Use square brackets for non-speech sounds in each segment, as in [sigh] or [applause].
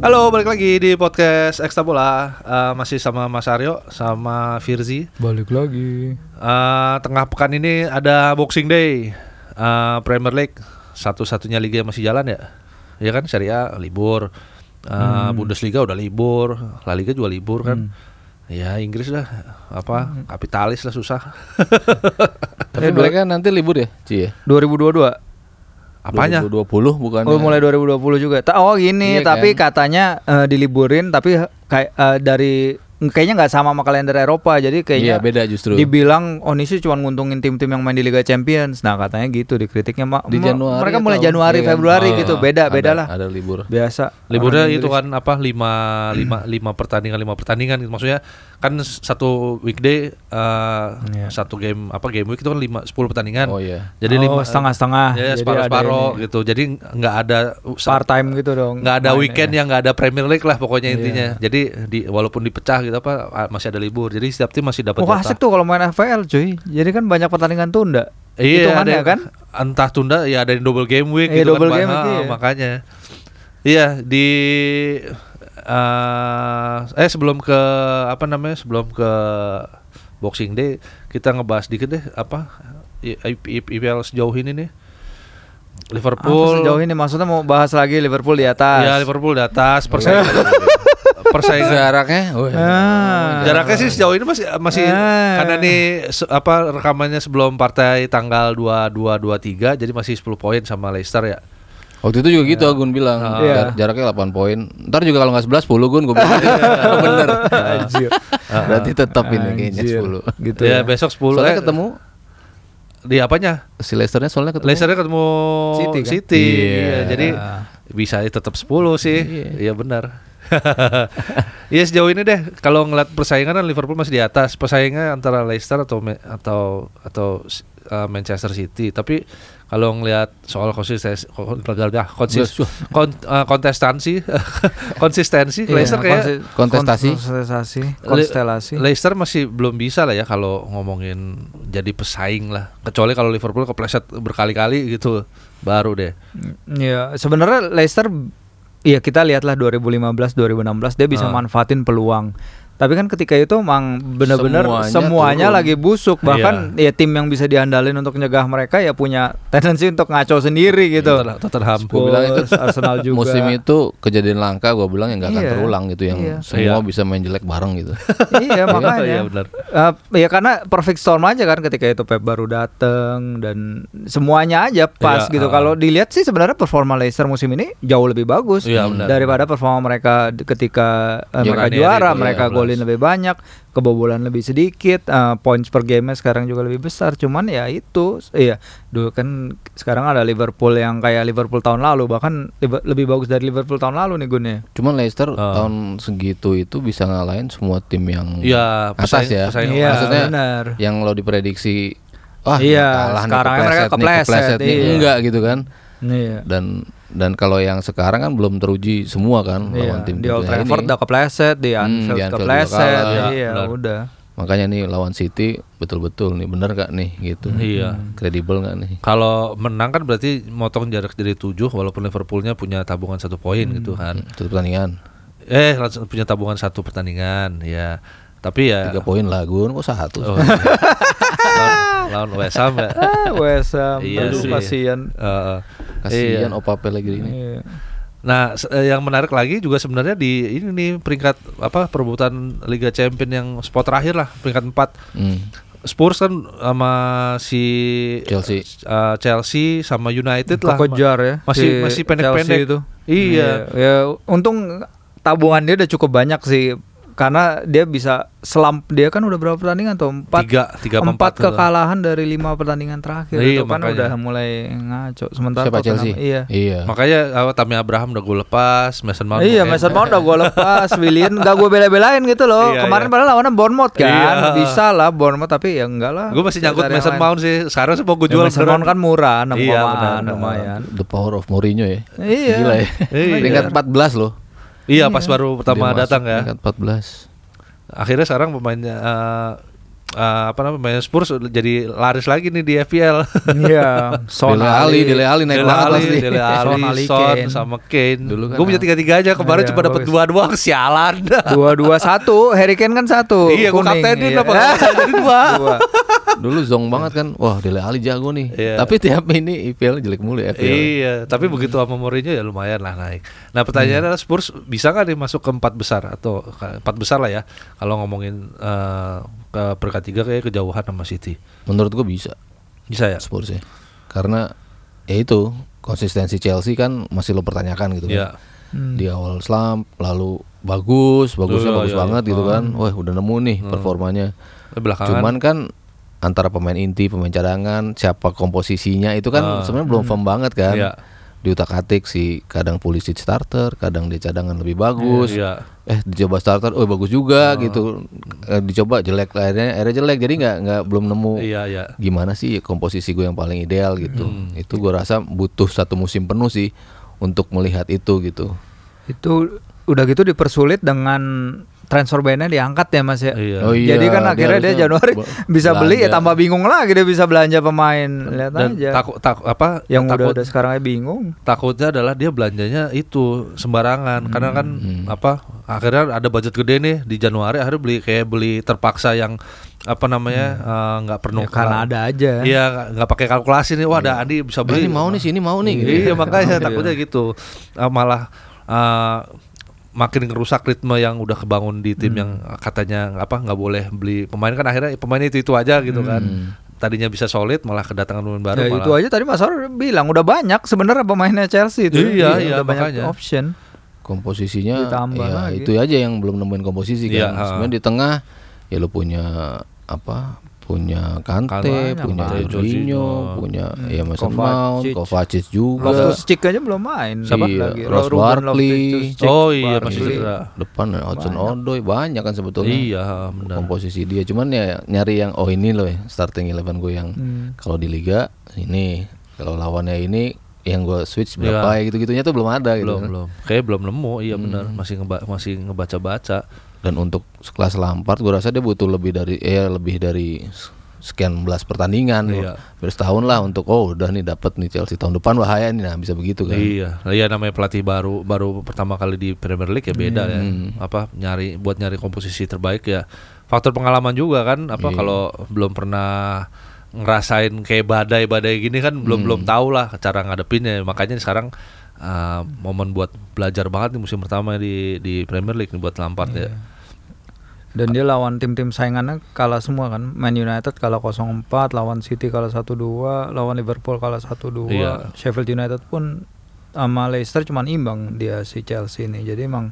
Halo, balik lagi di podcast Ekstra Bola. Eh, masih sama Mas Aryo, sama Firzi. Balik lagi. Eh, tengah pekan ini ada Boxing Day, Eh, Premier League, satu-satunya liga yang masih jalan ya. Ya kan, Serie A libur, Eh, Bundesliga udah libur, La Liga juga libur kan. Ya Inggris lah, apa kapitalis lah susah. Tapi mereka nanti libur ya, Ci ya? 2022. Apanya? 2020 bukan? Oh, mulai 2020 juga. Oh, gini, Iya tapi kan? katanya eh, diliburin tapi kayak eh, dari kayaknya nggak sama sama kalender Eropa. Jadi kayaknya Iya, beda justru. Dibilang oh ini sih cuma nguntungin tim-tim yang main di Liga Champions. Nah, katanya gitu dikritiknya Ma- Di Januari Mereka mulai atau- Januari, iya kan? Februari Oh, gitu. Beda, ada- beda lah. Ada libur. Biasa. Liburnya itu kan apa lima lima lima pertandingan lima pertandingan maksudnya kan weekday eh, Iya. satu game apa game week itu kan lima sepuluh pertandingan Oh iya. jadi Oh, lima setengah-setengah. ya Jadi separuh ini. gitu jadi nggak ada part time gitu dong. nggak ada weekend ya. yang nggak ada Premier League lah pokoknya Iya. intinya jadi di walaupun dipecah gitu apa ah, masih ada libur jadi setiap tim masih dapat Oh, jatah. asik tuh kalau main FPL, cuy. Jadi kan banyak pertandingan tunda. Iya, ada yang- kan? Entah tunda ya ada yang double game week Iya, gitu double kan, game week, Ah, iya. makanya. Iya, di eh eh sebelum ke apa namanya? Sebelum ke Boxing Day kita ngebahas dikit deh apa IPL sejauh ini nih. Apa Liverpool sejauh ini maksudnya mau bahas lagi Liverpool di atas. Ya Liverpool di atas persaingan persaingan Jaraknya? Oh, iya. Ah. Jaraknya sih sejauh ini masih masih Ah. karena nih se- apa rekamannya sebelum partai tanggal 22 23 jadi masih 10 poin sama Leicester ya. Waktu itu juga gitu Agun bilang Iya. jar- jaraknya 8 poin. Ntar juga kalau nggak 11 10 Gun gue bilang. [laughs] Bener. Anjir. [laughs] Berarti tetap ini kayaknya Anjir. 10. Gitu ya, ya. besok 10 Soalnya eh, ketemu di apanya? si Leicesternya soalnya ketemu. Leicester ketemu City City, kan? Iya, Iya. jadi bisa tetap 10 sih. Iya benar. [laughs] Iya sejauh ini deh kalau ngeliat persaingan kan Liverpool masih di atas. Persaingannya antara Leicester atau atau atau uh, Manchester City. Tapi kalau ngelihat soal konsistensi kon- konsis, kon- uh, kontestansi [laughs] konsistensi Iya, Leicester kayak Kontestasi. kontestasi, Le- konstelasi. Leicester masih belum bisa lah ya kalau ngomongin jadi pesaing lah. Kecuali kalau Liverpool kepleset berkali-kali gitu baru deh. Iya, sebenarnya Leicester Iya kita lihatlah 2015 2016 dia bisa Ah. manfaatin peluang. Tapi kan ketika itu emang benar-benar Semuanya semuanya, turun. lagi busuk. Bahkan ya tim yang bisa diandalin untuk nyegah mereka ya punya tendensi untuk ngaco sendiri gitu. Tottenham- Tottenham. Gua bilang itu Arsenal juga. Musim itu kejadian langka gue bilang yang nggak akan Iya. terulang gitu yang Iya. semua Iya. bisa main jelek bareng gitu. [laughs] iya makanya. Iya, benar. Eh, ya karena perfect storm aja kan ketika itu Pep baru dateng dan semuanya aja pas Iya, gitu. ah. Kalau dilihat sih sebenarnya performa Leicester musim ini jauh lebih bagus Iya, benar. daripada performa mereka ketika eh, mereka Ranieri juara, itu, mereka iya, golin lebih banyak, kebobolan lebih sedikit, eh, points per game sekarang juga lebih besar. Cuman ya itu, iya, dulu kan sekarang ada Liverpool yang kayak Liverpool tahun lalu, bahkan lebih bagus dari Liverpool tahun lalu nih Gun ya. Cuman Leicester Ah. tahun segitu itu bisa ngalahin semua tim yang Iya, atas pesaing- ya. pesaing Iya, Maksudnya benar. yang lo diprediksi wah Iya, kalah nih, sekarang mereka nih, kepleset, nih. iya. enggak gitu kan. Iya. Dan dan kalau yang sekarang kan belum teruji semua kan Iya, lawan tim di Old timnya Trafford ini. udah kepleset, di Hmm, Anfield di Anfield kepleset, kalah. iya Benar. udah. Makanya nih lawan City betul-betul nih bener gak nih gitu. Iya. Kredibel gak nih? Kalau menang kan berarti motong jarak jadi 7 walaupun Liverpoolnya punya tabungan satu poin gitu kan. Satu pertandingan. Eh langsung punya tabungan satu pertandingan ya. Tapi ya Tiga poin lah gue kok satu. Oh, iya. [laughs] lawan, West Ham ya. Ah, West Ham, Iya aduh sih. kasihan. Heeh. Kasihan Iya. Opa Pellegrini. Iya. Nah, eh, yang menarik lagi juga sebenarnya di ini nih peringkat apa perebutan Liga Champion yang spot terakhir lah, peringkat 4. Hmm. Spurs kan sama si Chelsea. eh, Chelsea sama United lah. Kekejar ya. Masih si masih pendek-pendek itu. Iya. Ya, untung tabungan dia udah cukup banyak sih karena dia bisa selam dia kan udah berapa pertandingan tuh empat Tiga, tiga empat empat kekalahan dari lima pertandingan terakhir Iya, itu kan makanya. udah mulai ngaco sementara Siapa Tottenham- Chelsea? iya Iya. Makanya apa Tammy Abraham udah gue lepas, Mason Mount. iya, Mason. Mount udah gue lepas, [laughs] Willian gak gue bela-belain gitu loh. Iya, Kemarin iya. padahal lawannya Bournemouth kan, Iya. bisa lah Bournemouth tapi ya enggak lah. Gue masih nyangkut Mason. Mount sih. Sekarang sih mau gue Ya, jual Mason beneran. Mount kan murah, 6 Iya, lumayan. The power of Mourinho ya. Iya. Gila ya. Iya. Peringkat 14 loh. Iya, pas baru pertama Dia masuk datang ya. Peringkat 14. Akhirnya sekarang pemainnya eh, eh, apa namanya main Spurs jadi laris lagi nih di FPL. Iya, [laughs] Son Dele Ali, Dele Ali naik Dele banget Ali, pasti. Dele [laughs] Son, Ali, Son Kane. sama Kane. Dulu kan gue punya tiga-tiga aja kemarin Iya, cuma dapat bagus. dua doang [laughs] sialan. dua dua satu, Harry Kane kan satu. iya, gue kaptenin iya. apa jadi dua. Dua. Dulu zong banget kan. Wah, Dele Ali jago nih. Iya. Tapi tiap ini IPL jelek mulu ya IPL. Iya, tapi begitu sama Mourinho ya lumayan lah naik. Nah pertanyaannya adalah Spurs bisa nggak nih masuk ke empat besar atau empat besar lah ya kalau ngomongin eh, ke peringkat tiga kayak kejauhan sama City. Menurut gua bisa Bisa ya? Spurs ya. Karena ya itu konsistensi Chelsea kan masih lo pertanyakan gitu kan. Iya. Hmm. Di awal slump lalu bagus, bagusnya Iya, bagus iya, banget iya. gitu kan. Wah, udah nemu nih performanya. Eh, Belakangan. Cuman kan antara pemain inti, pemain cadangan, siapa komposisinya itu kan Ah. sebenarnya belum firm banget kan. Iya. Diutak-atik si kadang Pulisic starter, kadang dia cadangan lebih bagus. Iya. Eh dicoba starter, oh bagus juga gitu. Eh, dicoba jelek akhirnya akhirnya jelek. Jadi nggak nggak belum nemu Iya, iya. gimana sih komposisi gue yang paling ideal gitu. Hmm. Itu gue rasa butuh satu musim penuh sih untuk melihat itu gitu. Itu udah gitu dipersulit dengan transfer bandnya diangkat ya Mas ya. Iya. Oh iya, Jadi kan dia akhirnya dia Januari [laughs] bisa beli ya tambah bingung lagi dia bisa belanja pemain. Lihat Dan aja. takut takut apa? yang takut, udah udah sekarang aja bingung. takutnya adalah dia belanjanya itu sembarangan karena kan Hmm. apa akhirnya ada budget gede nih di Januari akhirnya beli kayak beli terpaksa yang apa namanya eh, nggak perlu Ya, karena ada aja. Iya nggak- pakai kalkulasi nih wah ada Andi bisa Beli beli ini mau nih sini mau nih gitu. Iya makanya [laughs] Iya. takutnya gitu Eh, malah eh, makin ngerusak ritme yang udah kebangun di tim yang katanya apa nggak boleh beli pemain kan akhirnya pemainnya itu itu aja gitu kan tadinya bisa solid malah kedatangan pemain baru Ya, malah itu aja tadi Mas Ar bilang udah banyak sebenarnya pemainnya Chelsea itu. Iya, iya, udah banyak makanya. option. komposisinya Ditambah ya lagi. itu aja yang belum nemuin komposisi Iya, kan. ha. Sebenarnya di tengah ya lu punya apa? Punya Kante, punya Jorginho, punya Hmm, ya Mason Mount, Kovacic. Juga. Loftus Cheek aja belum main. Siapa? Iya, lagi? Ross Barkley. Loftus-Cheek, Oh iya masih cedera. Depan Hudson Banyak. Odoi banyak kan sebetulnya. Iya benar. Komposisi dia cuman ya nyari yang oh ini loh ya starting eleven gue yang Hmm. kalau di liga ini kalau lawannya ini yang gue switch berapa Iya. ya gitu-gitunya tuh belum ada gitu. belum kan. belum kayak belum nemu iya benar masih ngeba masih ngebaca baca Dan untuk sekelas Lampard gue rasa dia butuh lebih dari eh lebih dari sekian belas pertandingan. Iya. Hampir setahun lah untuk oh udah nih dapat nih Chelsea tahun depan bahaya nih nah bisa begitu kan. iya. Iya namanya pelatih baru baru pertama kali di Premier League ya beda ya. Apa nyari buat nyari komposisi terbaik ya. Faktor pengalaman juga kan apa Iya. kalau belum pernah ngerasain kayak badai-badai gini kan belum belum tahu lah cara ngadepinnya. Makanya sekarang uh, momen buat belajar banget nih musim pertama di di Premier League nih buat Lampard ya Dan dia lawan tim-tim saingannya kalah semua kan. Man United kalah 0-4, lawan City kalah 1-2, lawan Liverpool kalah 1-2. Iya. Sheffield United pun sama Leicester cuman imbang dia si Chelsea ini. Jadi emang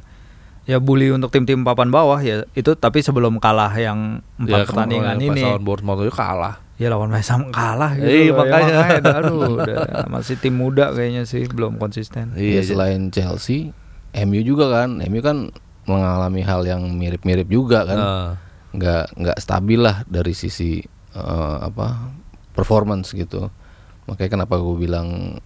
ya bully untuk tim-tim papan bawah ya itu tapi sebelum kalah yang empat Ya, pertandingan pas ini lawan Bournemouth itu kalah ya lawan West Ham kalah gitu Iya, loh. Ya, makanya. aduh udah masih tim muda kayaknya sih belum konsisten Ya iya selain Chelsea, MU juga kan. MU kan mengalami hal yang mirip-mirip juga kan. Nah, nggak nggak stabil lah dari sisi eh, apa performance gitu. Makanya kenapa gue bilang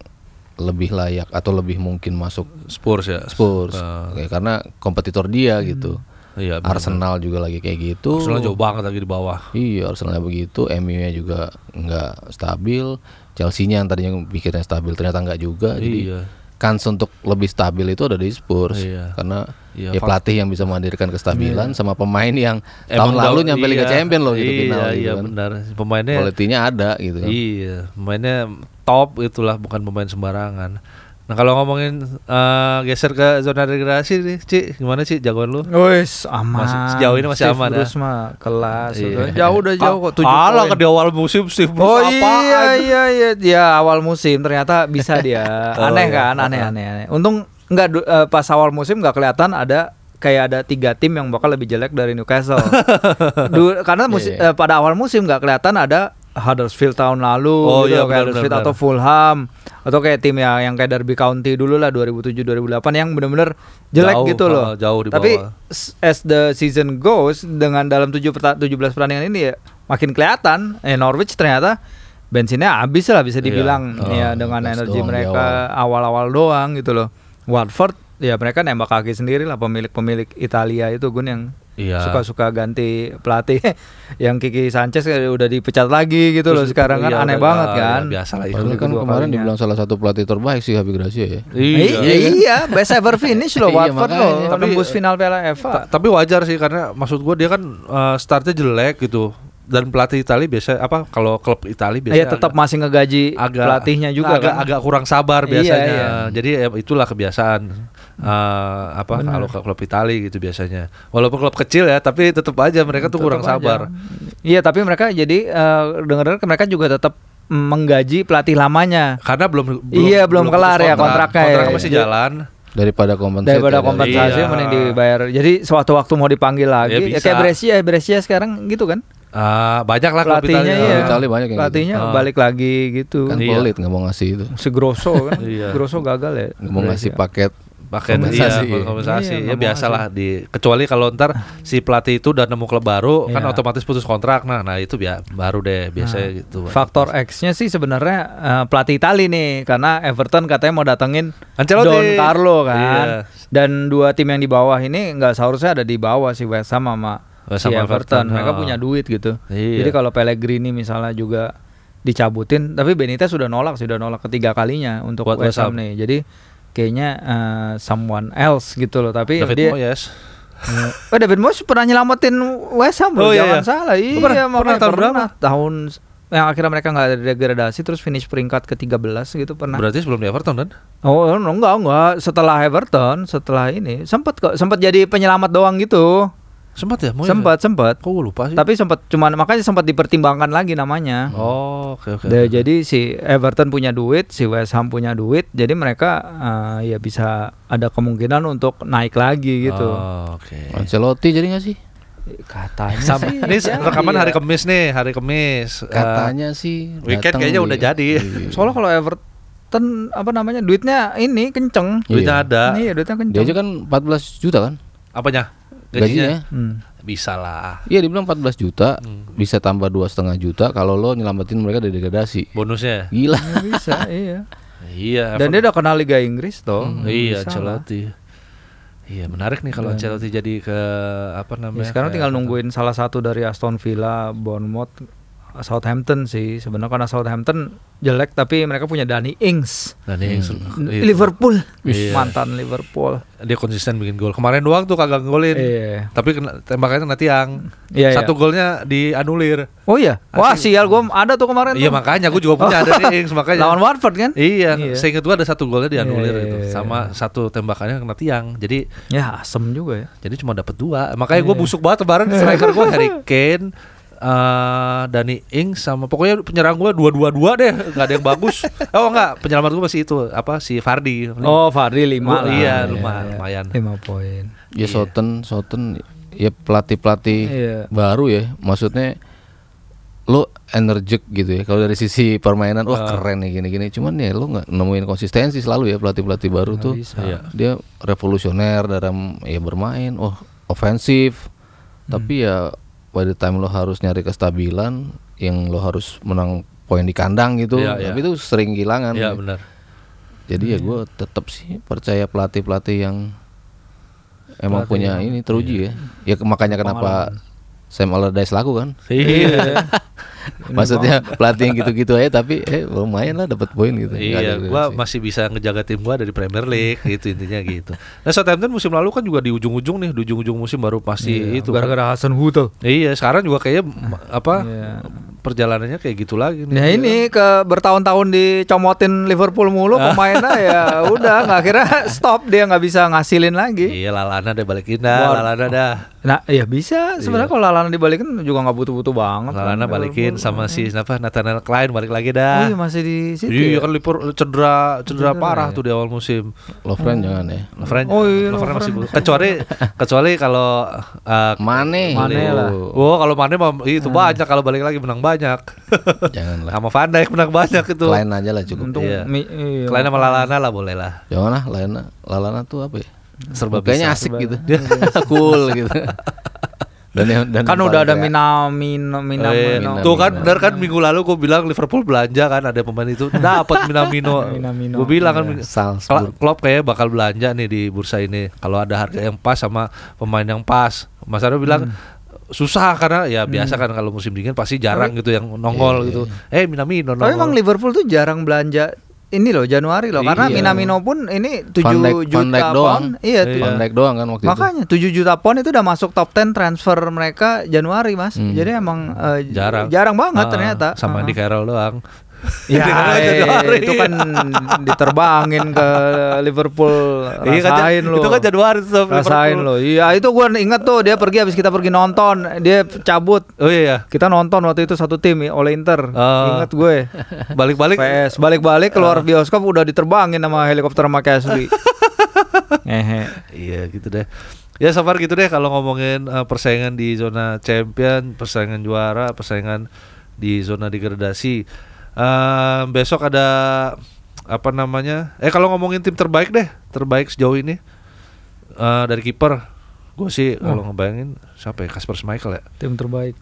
lebih layak atau lebih mungkin masuk Spurs ya? Spurs. Nah, Kayak karena kompetitor dia gitu. Iya benar. Arsenal juga lagi kayak gitu. Arsenal jauh banget lagi di bawah. Iya Arsenal begitu. MU nya juga nggak stabil. Chelsea-nya yang tadinya pikirnya stabil ternyata nggak juga. Jadi iya. kans untuk lebih stabil itu ada di Spurs. Iya. karena Iya, ya fak- pelatih yang bisa menghadirkan kestabilan sama pemain yang Emang tahun lalu nyampe Liga iya, Champion loh gitu iya, final gitu iya kan. benar pemainnya Quality-nya ada gitu kan. iya pemainnya top itulah bukan pemain sembarangan nah kalau ngomongin eh, geser ke zona degradasi nih Ci gimana sih jagoan lu Wes aman. Masih- sejauh ini masih Steve aman ya? Bruce mah kelas. Iya. Jauh udah [laughs] jauh kok 7 Alah ke di awal musim sih Oh iya iya iya dia awal musim ternyata bisa dia [laughs] Oh, aneh iya. kan aneh aneh aneh. Untung nggak eh, pas awal musim nggak kelihatan ada kayak ada tiga tim yang bakal lebih jelek dari Newcastle. [laughs] Du- karena musi- Iya, eh, pada awal musim nggak kelihatan ada Huddersfield tahun lalu Oh, gitu iya, kayak Huddersfield benar, atau Fulham atau kayak tim yang yang kayak Derby County dulu lah 2007 2008 yang bener-bener jelek Jauh, gitu loh. uh, jauh di Tapi bawah. s- as the season goes dengan dalam 7 perta- 17 pertandingan ini ya makin kelihatan eh Norwich ternyata bensinnya habis lah bisa Iya. dibilang Oh, ya dengan energi mereka awal-awal doang gitu loh. Watford ya mereka nembak kaki sendiri lah pemilik-pemilik Italia itu Gun yang Iya. suka-suka ganti pelatih [laughs] yang Kiki Sanchez udah dipecat lagi gitu loh Terus, sekarang kan iya, aneh udah- banget ah, kan ya, biasa lah itu. Padahal kan kemarin kalinya. dibilang salah satu pelatih terbaik sih Habib Gracia ya. Iya, iya, best ever finish loh [laughs] Iya, Watford makanya. loh, Tapi- tembus final Piala FA. Ta- tapi wajar sih karena maksud gua dia kan eh, startnya jelek gitu dan pelatih Italia biasa apa kalau klub Italia biasa Iya tetap masih ngegaji pelatihnya juga agak, kan. agak kurang sabar Iya, biasanya iya. jadi ya, itulah kebiasaan eh, apa Benar. kalau ke klub Italia gitu biasanya walaupun klub kecil ya tapi tetap aja mereka tuh kurang Tetap aja. sabar Iya, tapi mereka jadi eh, dengar-dengar mereka juga tetap menggaji pelatih lamanya. karena belum, Iya, belum kelar ya kontraknya ya. kontraknya masih Iya. jalan Daripada kompensasi. Daripada ya, kompensasi Iya. mending dibayar. Jadi sewaktu-waktu mau dipanggil lagi, Ya, ya, kayak Brescia, Brescia sekarang gitu kan. Ah, banyak lah klub Pelatihnya Italia. iya. Italia banyak yang Pelatihnya gitu. Balik lagi gitu. Kan Iya. pelit nggak mau ngasih itu. Si Grosso kan. [laughs] Iya. Grosso gagal ya. Nggak mau ngasih Brescia. paket. pakai Kompensasi. iya, kompensasi Iya, ya biasalah di kecuali kalau ntar si pelatih itu udah nemu klub baru kan Iya. otomatis putus kontrak nah nah itu ya baru deh biasanya Nah, gitu Faktor X-nya sih sebenarnya eh, pelatih Itali nih karena Everton katanya mau datengin Ancelotti. Don Carlo kan. Iya. Dan dua tim yang di bawah ini nggak seharusnya ada di bawah si West Ham sama West si Ham Everton. Everton, Mereka ah. punya duit gitu. Iya. Jadi kalau Pellegrini misalnya juga dicabutin, tapi Benitez sudah nolak, sudah nolak ketiga kalinya untuk Buat West West Ham nih. Jadi kayaknya eh, someone else gitu loh. Tapi David dia, Moyes [laughs] Oh David Moyes pernah nyelamatin West Ham loh, Oh, iya, jangan iya. salah. Iya, pernah- pernah tahun berapa? Tahun yang akhirnya mereka nggak ada degradasi terus finish peringkat ke-13 gitu pernah. berarti sebelum di Everton kan Oh, enggak enggak, setelah Everton, setelah ini sempat kok sempat jadi penyelamat doang gitu. Sempat ya Moyes Sempat, sempat. ya? kok gue lupa sih Tapi sempat cuman makanya sempat dipertimbangkan lagi namanya. oh oke oke Da- jadi si Everton punya duit, si West Ham punya duit, jadi mereka eh, ya bisa ada kemungkinan untuk naik lagi gitu. Oh, oke Ancelotti jadi nggak sih? Katanya Sama, sih. ini jadi rekaman hari ya. Kamis nih hari Kamis Eh, Katanya sih. weekend kayaknya di- udah jadi. Iya. Soalnya kalau Everton apa namanya duitnya ini kenceng. duitnya Iya. ada Iya duitnya kenceng. Dia aja kan 14 juta kan? apanya Gajinya. Hmm. bisa lah Iya dibilang 14 juta, Hmm. bisa tambah dua setengah juta kalau lo nyelamatin mereka dari degradasi. bonusnya Gila. Ya bisa, [laughs] iya. iya Dan dia udah kenal Liga Inggris toh. Hmm, iya Bisa lah. Ancelotti iya menarik nih kalau Ancelotti jadi ke apa Ya, namanya sekarang kayak tinggal nungguin salah satu dari Aston Villa, Bournemouth, Southampton sih. Sebenarnya karena Southampton jelek tapi mereka punya Danny Ings. Nah, ini Hmm. itu. Liverpool, Iya. mantan Liverpool. dia konsisten bikin gol kemarin doang tuh kagak ngolin Iya. tapi kena, tembakannya kena tiang Iya, satu iya. golnya dianulir Oh iya. Wah, sial gua ada tuh kemarin iya tuh. makanya gue juga punya [laughs] ada nih Ings makanya Lawan Watford kan? iya, Iya. seingat gue ada satu golnya dianulir Iya, itu iya, iya. sama satu tembakannya kena tiang jadi Ya, asem juga ya. jadi cuma dapat dua makanya gue Iya. busuk banget kemarin striker gue [laughs] Harry Kane eh Dani Ings sama pokoknya penyerang gue dua dua dua deh nggak ada yang bagus [laughs] oh enggak penyelamat gue masih itu apa si Fardi Oh, Fadli 5 Oh, iya, lumayan, lumayan. 5 poin. Ya Souten, Souten ya pelatih-pelatih Iya. baru ya. Maksudnya lo energik gitu ya. Kalau dari sisi permainan wah Ah. keren nih gini-gini. Cuman ya lo nggak nemuin konsistensi selalu ya pelatih-pelatih baru Nggak tuh. bisa. Iya. Dia revolusioner dalam ya bermain, oh ofensif. Hmm. Tapi ya by the time lo harus nyari kestabilan yang lo harus menang poin di kandang gitu. Iya, iya. Tapi itu sering kehilangan. iya benar Jadi ya gue tetap sih percaya pelatih-pelatih yang emang Pelatih punya yang- ini teruji ya. Ya ke- makanya kenapa Sam Allardyce laku kan? iya [laughs] [laughs] Maksudnya pelatih yang gitu-gitu aja tapi eh lumayan lah dapat poin gitu. Iya, ada gua degradasi. masih bisa ngejaga tim gua dari Premier League gitu intinya gitu. Nah, Southampton musim lalu kan juga di ujung-ujung nih, di ujung-ujung musim baru pasti Iya, itu. gara-gara Hasan Hutel. Iya, sekarang juga kayaknya m- apa Iya. Perjalanannya kayak gitu lagi nih. Nah ini ke bertahun-tahun dicomotin Liverpool mulu pemainnya ya [laughs] udah nggak akhirnya stop dia nggak bisa ngasilin lagi. Iya, Lalana deh balikin dah, War- Lalana dah. Nah ya bisa sebenarnya kalau Lalana dibalikin juga nggak butuh-butuh banget. kan Lalana balikin Liverpool. sama si siapa Nathaniel Klein balik lagi Oh dah. iya masih di situ. Iya ya? kan Liverpool cedera cedera Cedera, parah ya. tuh di awal musim. Lovren jangan ya. Lovren, Oh iya, Lovren masih Lovren. kecuali kecuali kalau uh, Mane. Mane lah. Oh kalau Mane itu banyak kalau balik lagi menang banyak. [laughs] Jangan lah. sama Van Dijk menang banyak itu. Lain aja lah cukup. Untung Iya. mi- iya. Klein sama Lalana lah boleh lah. Jangan lah Lalana. Lalana tuh apa ya? Serba Kayaknya asik serba- [laughs] gitu. cool gitu. Dan yang dan kan udah ada Minamino Minamino. Eh, Minamino. tuh kan benar kan minggu lalu gue bilang Liverpool belanja kan ada pemain itu [laughs] dapat Minamino. Minamino, gue bilang kan iya. Salzburg. Klopp kayaknya bakal belanja nih di bursa ini kalau ada harga yang pas sama pemain yang pas. Mas Aryo bilang susah karena ya biasa kan kalau musim dingin pasti jarang gitu yang nongol gitu. Eh Minamino Tapi nongol. emang Liverpool tuh jarang belanja ini loh Januari loh karena Iya. Minamino pun ini 7 Van Dijk- Van juta Dijk doang. pound. Iya, Iya. Van Dijk doang kan waktu Makanya 7 juta pound itu udah masuk top 10 transfer mereka Januari, Mas. Hmm. Jadi emang eh, jarang. jarang banget Ah, ternyata. Sama Ah. Andy Carroll doang. Ya, eh, itu kan diterbangin ke Liverpool. Iya kan, Rasain lo. Itu kan Januari tuh Rasain lo. Iya, itu gua inget tuh dia pergi habis kita pergi nonton, dia cabut. Oh iya ya. Kita nonton waktu itu satu tim oleh Inter. Oh. Ingat gue. Balik-balik PS balik-balik keluar bioskop udah diterbangin sama helikopter sama Casby. [laughs] Iya gitu deh. Ya so far gitu deh kalau ngomongin eh, persaingan di zona champion, persaingan juara, persaingan di zona degradasi. Eh, besok ada apa namanya? Eh kalau ngomongin tim terbaik deh, terbaik sejauh ini eh, dari kiper. Gue sih kalau ngebayangin siapa ya? Kasper Schmeichel ya. Tim terbaik.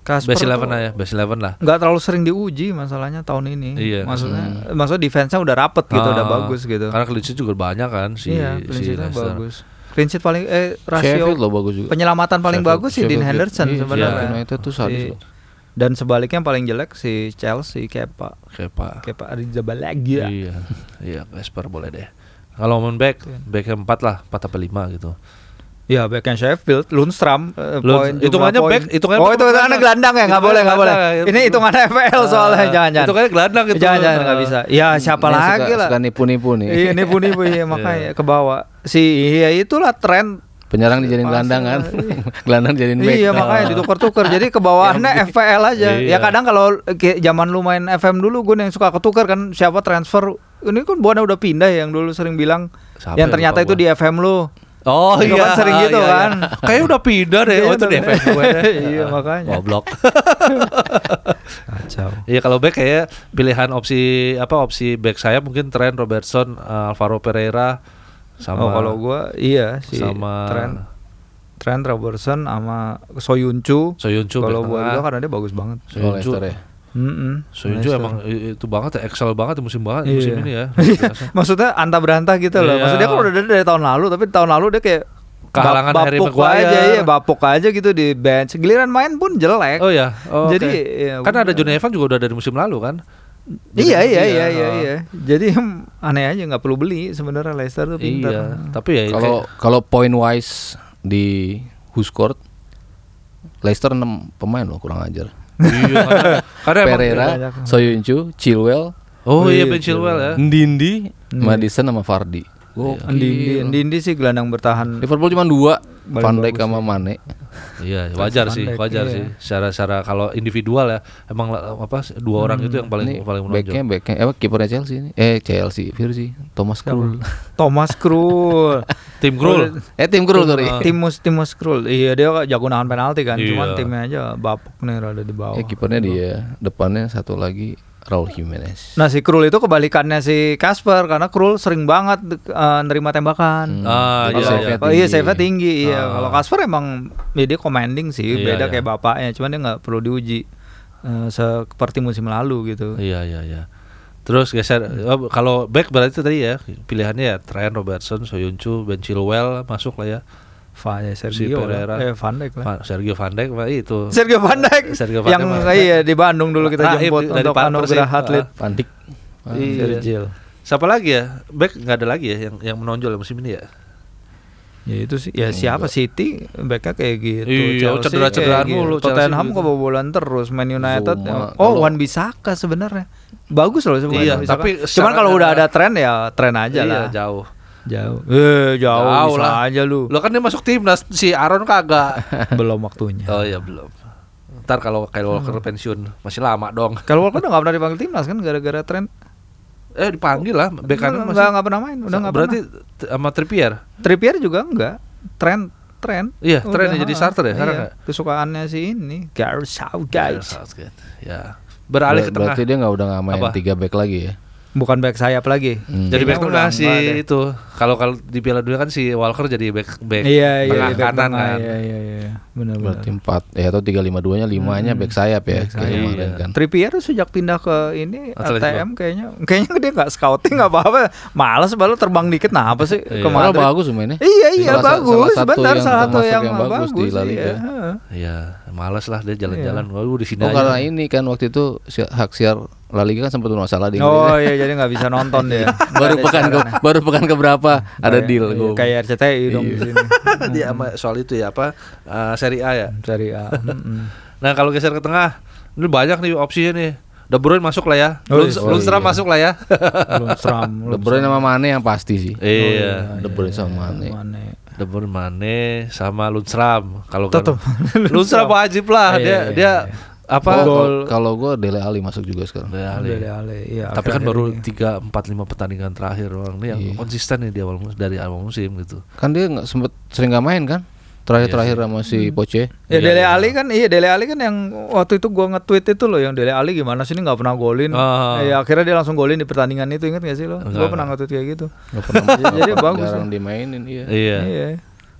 Kasper Best eleven lah ya, best eleven lah. nggak terlalu sering diuji masalahnya tahun ini. Iya. Maksudnya maksudnya defense-nya udah rapet gitu, udah Ah, bagus gitu. Karena clean sheet juga banyak kan si iya, si bagus. Clean sheet paling eh Sheffield rasio loh bagus juga. penyelamatan paling Sheffield- bagus sih Dean Sheffield- Henderson iya, sebenarnya. Sheffield United tuh sadis Si- loh. Dan sebaliknya yang paling jelek si Chelsea Kepa. Kepa. Kepa Arrizabalaga. Iya, iya Kasper boleh deh. Kalau ngomong back, Iya. back yang empat lah, empat apa lima gitu. Ya backnya Sheffield, Lundstram, eh, Lund- poin jumlah hitungannya back, hitungannya Oh itu hitungannya gelandang? gelandang ya, nggak boleh nggak boleh. ya. Ini hitungannya FPL soalnya, Ah, jangan jangan. Itu kan gelandang itu. Jangan jangan nggak bisa. Ya siapa lagi lah. Suka nipu-nipu nih. Iya nipu nipu ya [laughs] makanya ke bawah. Si iya itulah tren. Penyerang dijadiin gelandang kan. [laughs] gelandang jadiin back. Iya makanya ditukar-tukar. Jadi ke bawahnya [laughs] FPL aja. Iya. Ya kadang kalau kayak zaman lu main FM dulu gue yang suka ketukar kan siapa transfer. Ini kan buana udah pindah ya, yang dulu sering bilang Siapa yang ya, ternyata itu di FM lu. Oh Itu iya. kan sering gitu iya, iya. kan. Kayaknya udah pindah deh. Oh itu di FM gue deh. Iya, makanya. Goblok. Kacau. [laughs] Iya kalau back kayak pilihan opsi apa opsi back saya mungkin Trent Robertson, eh, Alvaro Pereira sama oh kalau gua iya si sama Trent Trent Robertson sama Soyuncu. Soyuncu Kalau buat gua karena dia bagus banget. Soyuncu. Ya. Mm-mm. Soyuncu Leicester. emang itu banget ya, excel banget ya musim banget Iya. musim ini ya. [laughs] biasa. Maksudnya antah berantah gitu loh. Iya. Maksudnya kan udah dari, dari tahun lalu, tapi tahun lalu dia kayak Kehalangan bap- Harry bapuk Maguire. aja, iya bapuk aja gitu di bench. Giliran main pun jelek. Oh ya. Oh, Jadi, oke. ya kan ada udah. Johnny Evans juga udah dari musim lalu kan. Iya Jadi- iya iya iya, iya oh. iya. Jadi aneh aja nggak perlu beli sebenarnya Leicester tuh pintar. Iya, tapi ya Kalau kalau point wise di who scored Leicester 6 pemain loh kurang ajar. iya, karena, [laughs] karena Pereira, banyak. Soyuncu, Chilwell, Oh iya Iya, Ben Chilwell ya. Ndindi. Madison sama Vardy. Gokil. Ndindi, Ndindi sih gelandang bertahan. Liverpool cuma dua, Van Dijk sama Mane. Iya, wajar sih, wajar iya. sih. Secara secara kalau individual ya, emang apa dua orang itu yang paling Ini paling backnya menonjol. backnya eh kipernya Chelsea ini. Eh Chelsea, Virsi, Thomas Krul. Thomas Krul. [laughs] Tim Krul. eh tim Krul sorry. Timus Timus Krul. Iya dia jago nahan penalti kan. Cuman Iya. timnya aja bapuk nih rada di bawah. Eh kipernya dia, depannya satu lagi Raul Jimenez. Nah si Krul itu kebalikannya si Kasper karena Krul sering banget eh, nerima tembakan. Ah, Jadi iya, save-nya iya. Oh iya tinggi. save tinggi iya. Ah. Kalau Kasper emang ya dia commanding sih, Iya, beda iya. kayak bapaknya, cuman dia nggak perlu diuji eh, seperti musim lalu gitu. Iya, iya, iya. Terus geser oh, kalau back berarti itu tadi ya pilihannya ya Trent Robertson, Soyuncu, Ben Chilwell masuk lah ya. Ya, Sergio Pereira. lah. eh Van Dijk lah. Sergio Van Dijk mah itu. Sergio Van Dijk Sergio Van yang Dijk mah. iya di Bandung dulu kita Raib jemput dari untuk anugerah atlet. Van Dijk. Ah, Iya. Sergio. Siapa lagi ya? Back nggak ada lagi ya yang yang menonjol musim ini ya? Ya itu sih. Ya siapa City backnya kayak gitu. Iya, cedera-cederaan gitu. mulu, Tottenham gitu. kebobolan terus. Man United. Zuma, oh, kalau- Wan Bisaka sebenarnya. Bagus loh Iya, sebenarnya. Bissaka. tapi cuman kalau udah ada tren ya tren aja iya, lah. jauh. Jauh. Eh, jauh, Jauh bisa lah. aja lu. Lo kan dia masuk timnas si Aaron kagak. [laughs] Belum waktunya. oh iya belum. Ntar kalau Kyle Walker pensiun masih lama dong. Kalau Walker udah gak pernah dipanggil timnas kan gara-gara tren. Eh dipanggil lah bek kanan Nggak, masih. nggak pernah main, udah nggak Berarti pernah. sama Trippier. Trippier juga enggak. Tren tren. Iya, Udah, tren jadi ha, starter ya sekarang iya. nggak? Kesukaannya si ini, Gareth Gareth Southgate. Southgate. Ya. Beralih ke Ber- tengah. Berarti dia nggak udah nggak main Apa? tiga back lagi ya. Bukan back sayap lagi. Hmm. Jadi back Kayaknya tengah udah si nggak ada. itu. Kalau kalau di Piala Dunia kan si Walker jadi back back Iya iya tengah back kanan tengah, kan. Iya iya iya. Benar-benar. Berarti empat ya atau tiga lima duanya limanya back sayap ya Back kayak sayap. kemarin kan. Trippier sejak pindah ke ini Atletico. ATM kayaknya [laughs] kayaknya dia nggak scouting nggak apa-apa malas baru terbang dikit nah apa sih Iya. ke Padahal Madrid bagus mainnya. iya iya Salah sa- bagus salah satu benar yang salah satu yang, yang bagus di La Liga. iya. Heeh. Iya, males lah dia jalan-jalan. Oh, di sini Oh aja. karena ini kan waktu itu si- hak siar La Liga kan sempat bermasalah di oh Inggris. iya jadi nggak bisa nonton dia [laughs] baru pekan ke, baru pekan ke berapa ada deal. iya, gua. kayak RCTI dong di sini dia sama soal itu ya apa Serie A ya. cari A. [laughs] Nah kalau geser ke tengah, ini banyak nih opsinya nih. De Bruyne masuk lah ya. Oh, iya. Lundstram Oh, iya. masuk lah ya. [laughs] Lundstram [laughs] De Bruyne sama Mane yang pasti sih. iya. De Bruyne sama Mane. Mane. De Bruyne, Mane sama Lundstram. Kalau kan Lundstram wajib lah Iya, dia iya, dia iya. apa Kalau- Gol. Kalau gue Dele Ali masuk juga sekarang. Dele Alli. Dele Alli, iya, Tapi kan baru. 3 4 5 pertandingan terakhir doang. Ini yang Iya. konsisten nih di awal mus- dari awal musim gitu. Kan dia nggak sempet sering nggak main kan? Terakhir-terakhir sama si Poche. Ya Iya, Dele iya. Ali kan iya Dele Ali kan yang waktu itu gua nge-tweet itu loh yang Dele Ali gimana sih ini nggak pernah golin. Ah. Ya akhirnya dia langsung golin di pertandingan itu ingat gak sih lo? Enggak, Gua pernah nge-tweet kayak gitu. Nggak pernah [laughs] Jadi bagus jarang dimainin iya. Iya. Iya.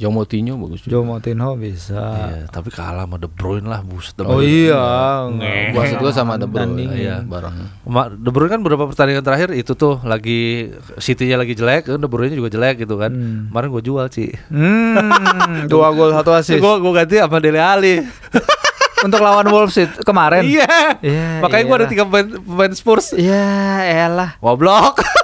Joe Moutinho bagus juga. Joe Moutinho bisa. Iya, tapi kalah sama De Bruyne lah buset. De Oh Bruyne. iya. Nge- Maksud gue sama De Bruyne iya. bareng. Ma- De Bruyne kan beberapa pertandingan terakhir itu tuh lagi City-nya lagi jelek, De Bruyne juga jelek gitu kan. Hmm. Kemarin gue jual sih. Hmm, [laughs] dua gol satu asis. Gue gue ganti sama Dele Alli. [laughs] Untuk lawan Wolves itu kemarin. Iya. Iya, Makanya gue ada iyalah. tiga pemain, pemain Spurs. Ya elah. Goblok. [laughs]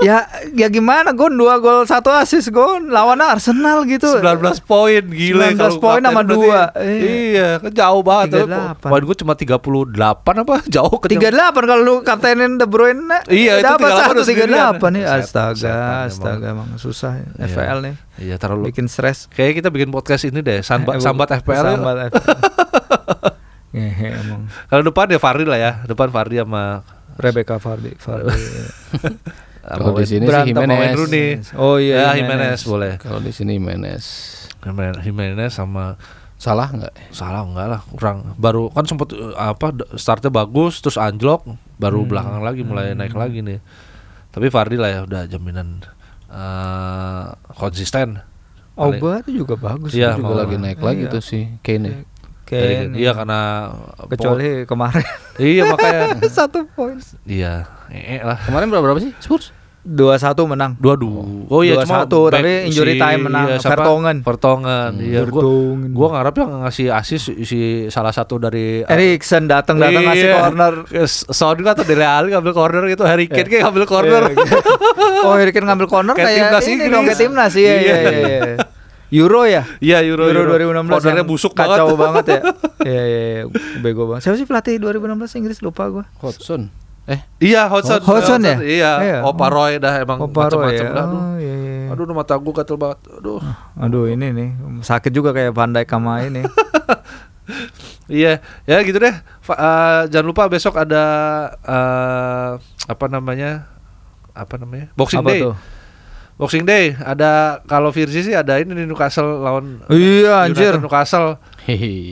Ya ya gimana gon dua gol satu asis gon lawan Arsenal gitu. 19 poin gila 19 kalau poin sama dua. Iya, kan jauh banget. 38. Poin gue cuma 38 apa? [laughs] Jauh ke Tiga delapan kalau lu kaptenin De Bruyne Iya, itu dapat 38 satu udah tiga sendirian. delapan nih Set- astaga astaga emang susah ya. Iya. FPL nih Iya, taruh lu. bikin stres Kayak kita bikin podcast ini deh, sambat, Eh, sambat FPL. sambat FPL [laughs] Ngehe emang Kalau depan ya Fardi lah ya, depan Fardi sama Rebecca Fardi Fardi [laughs] Kalau di sini sih Jimenez. Oh ya, iya Jimenez boleh. Kalau di sini Jimenez. Jimenez- sama Salah nggak? salah enggak lah kurang baru kan sempat eh, apa startnya bagus terus anjlok baru belakangan lagi mulai naik lagi nih tapi Fardi lah ya udah jaminan eh, konsisten Oba itu juga bagus Iya, itu Juga lagi naik lagi Iya. tuh si Kane. Dari- Kane, iya karena kecuali kemarin iya makanya [laughs] satu poin iya ee lah Kemarin berapa berapa sih Spurs? dua satu menang dua dua oh iya cuma 2-1, back tapi injury time menang. siapa? Vertonghen. Vertonghen iya gua Vertonghen. gua ngarep yang ngasih asis si salah satu dari Erikson datang datang ngasih Iya. corner Son kan atau Dele Alli ngambil corner gitu Harry Kane kayak ngambil corner Iya, gitu. oh Harry Kane ngambil corner Kayak kayak, timnas ini dong kayak timnas iya iya Iya. Iya. iya. Euro ya? Iya Euro, Euro, 2016 Cornernya yang busuk kacau banget. banget ya. [laughs] Iya iya iya. bego banget. Siapa sih pelatih 2016 Inggris lupa gua. Hodgson. Eh, Iya Hodgson Hodgson ya? Iya, Iya. Opa Roy dah emang Opa Roy macam-macam ya. dah aduh. Oh iya iya. Aduh udah mata gua gatel banget Aduh Aduh ini nih sakit juga kayak Van Dijk sama ini. [laughs] Iya ya gitu deh Fa- eh, Jangan lupa besok ada eh, Apa namanya Apa namanya Boxing Apa Day tuh? Boxing Day ada kalau Virzi sih ada ini nih Newcastle lawan Iya anjir. United Newcastle.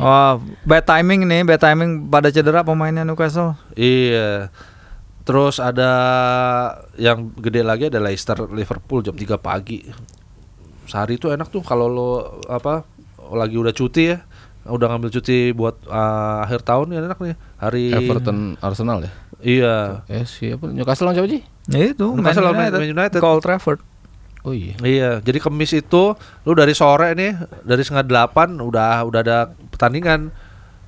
Wah, bad timing nih, bad timing pada cedera pemainnya Newcastle. Iya. Terus ada yang gede lagi ada Leicester Liverpool jam 3 pagi. Sehari itu enak tuh kalau lo apa lagi udah cuti ya. Udah ngambil cuti buat uh, akhir tahun ya enak nih. Hari Everton Arsenal ya. Iya. Eh siapa? Newcastle lawan siapa sih? Ya itu, Man Newcastle lawan United, Man United. Old Trafford. Oh iya. Iya, jadi kemis itu lu dari sore nih, dari setengah delapan udah udah ada pertandingan.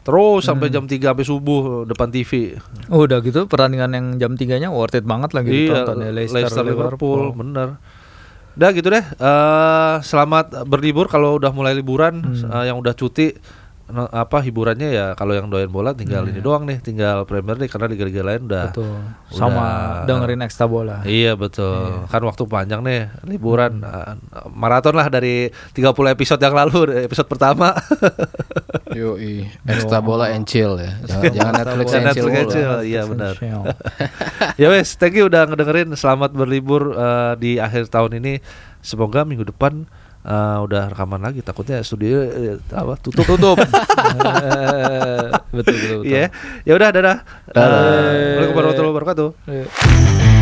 Terus sampai jam 3 sampai subuh depan TV. Oh, udah gitu pertandingan yang jam 3-nya worth it banget lagi Iya, ditonton ya Leicester, Liverpool, bener. Udah gitu deh. eh selamat berlibur kalau udah mulai liburan, eh, yang udah cuti no- apa hiburannya ya kalau yang doyan bola tinggal ini doang nih, tinggal Premier League karena liga-liga lain udah Betul. Sama udah- dengerin ekstra bola. Iya betul. Kan waktu panjang nih liburan eh, maraton lah dari 30 episode yang lalu [laughs] episode pertama. Yoi. Extra bola and chill ya. Jangan, jangan Netflix and chill. Netflix and chill. Iya, benar. [laughs] Ya wes, thank you udah ngedengerin. Selamat berlibur eh, di akhir tahun ini. Semoga minggu depan eh, udah rekaman lagi. Takutnya studio eh, apa tutup tutup. [laughs] betul betul. betul. Iya. Ya udah dadah. Eh, Assalamualaikum warahmatullahi wabarakatuh. Iya.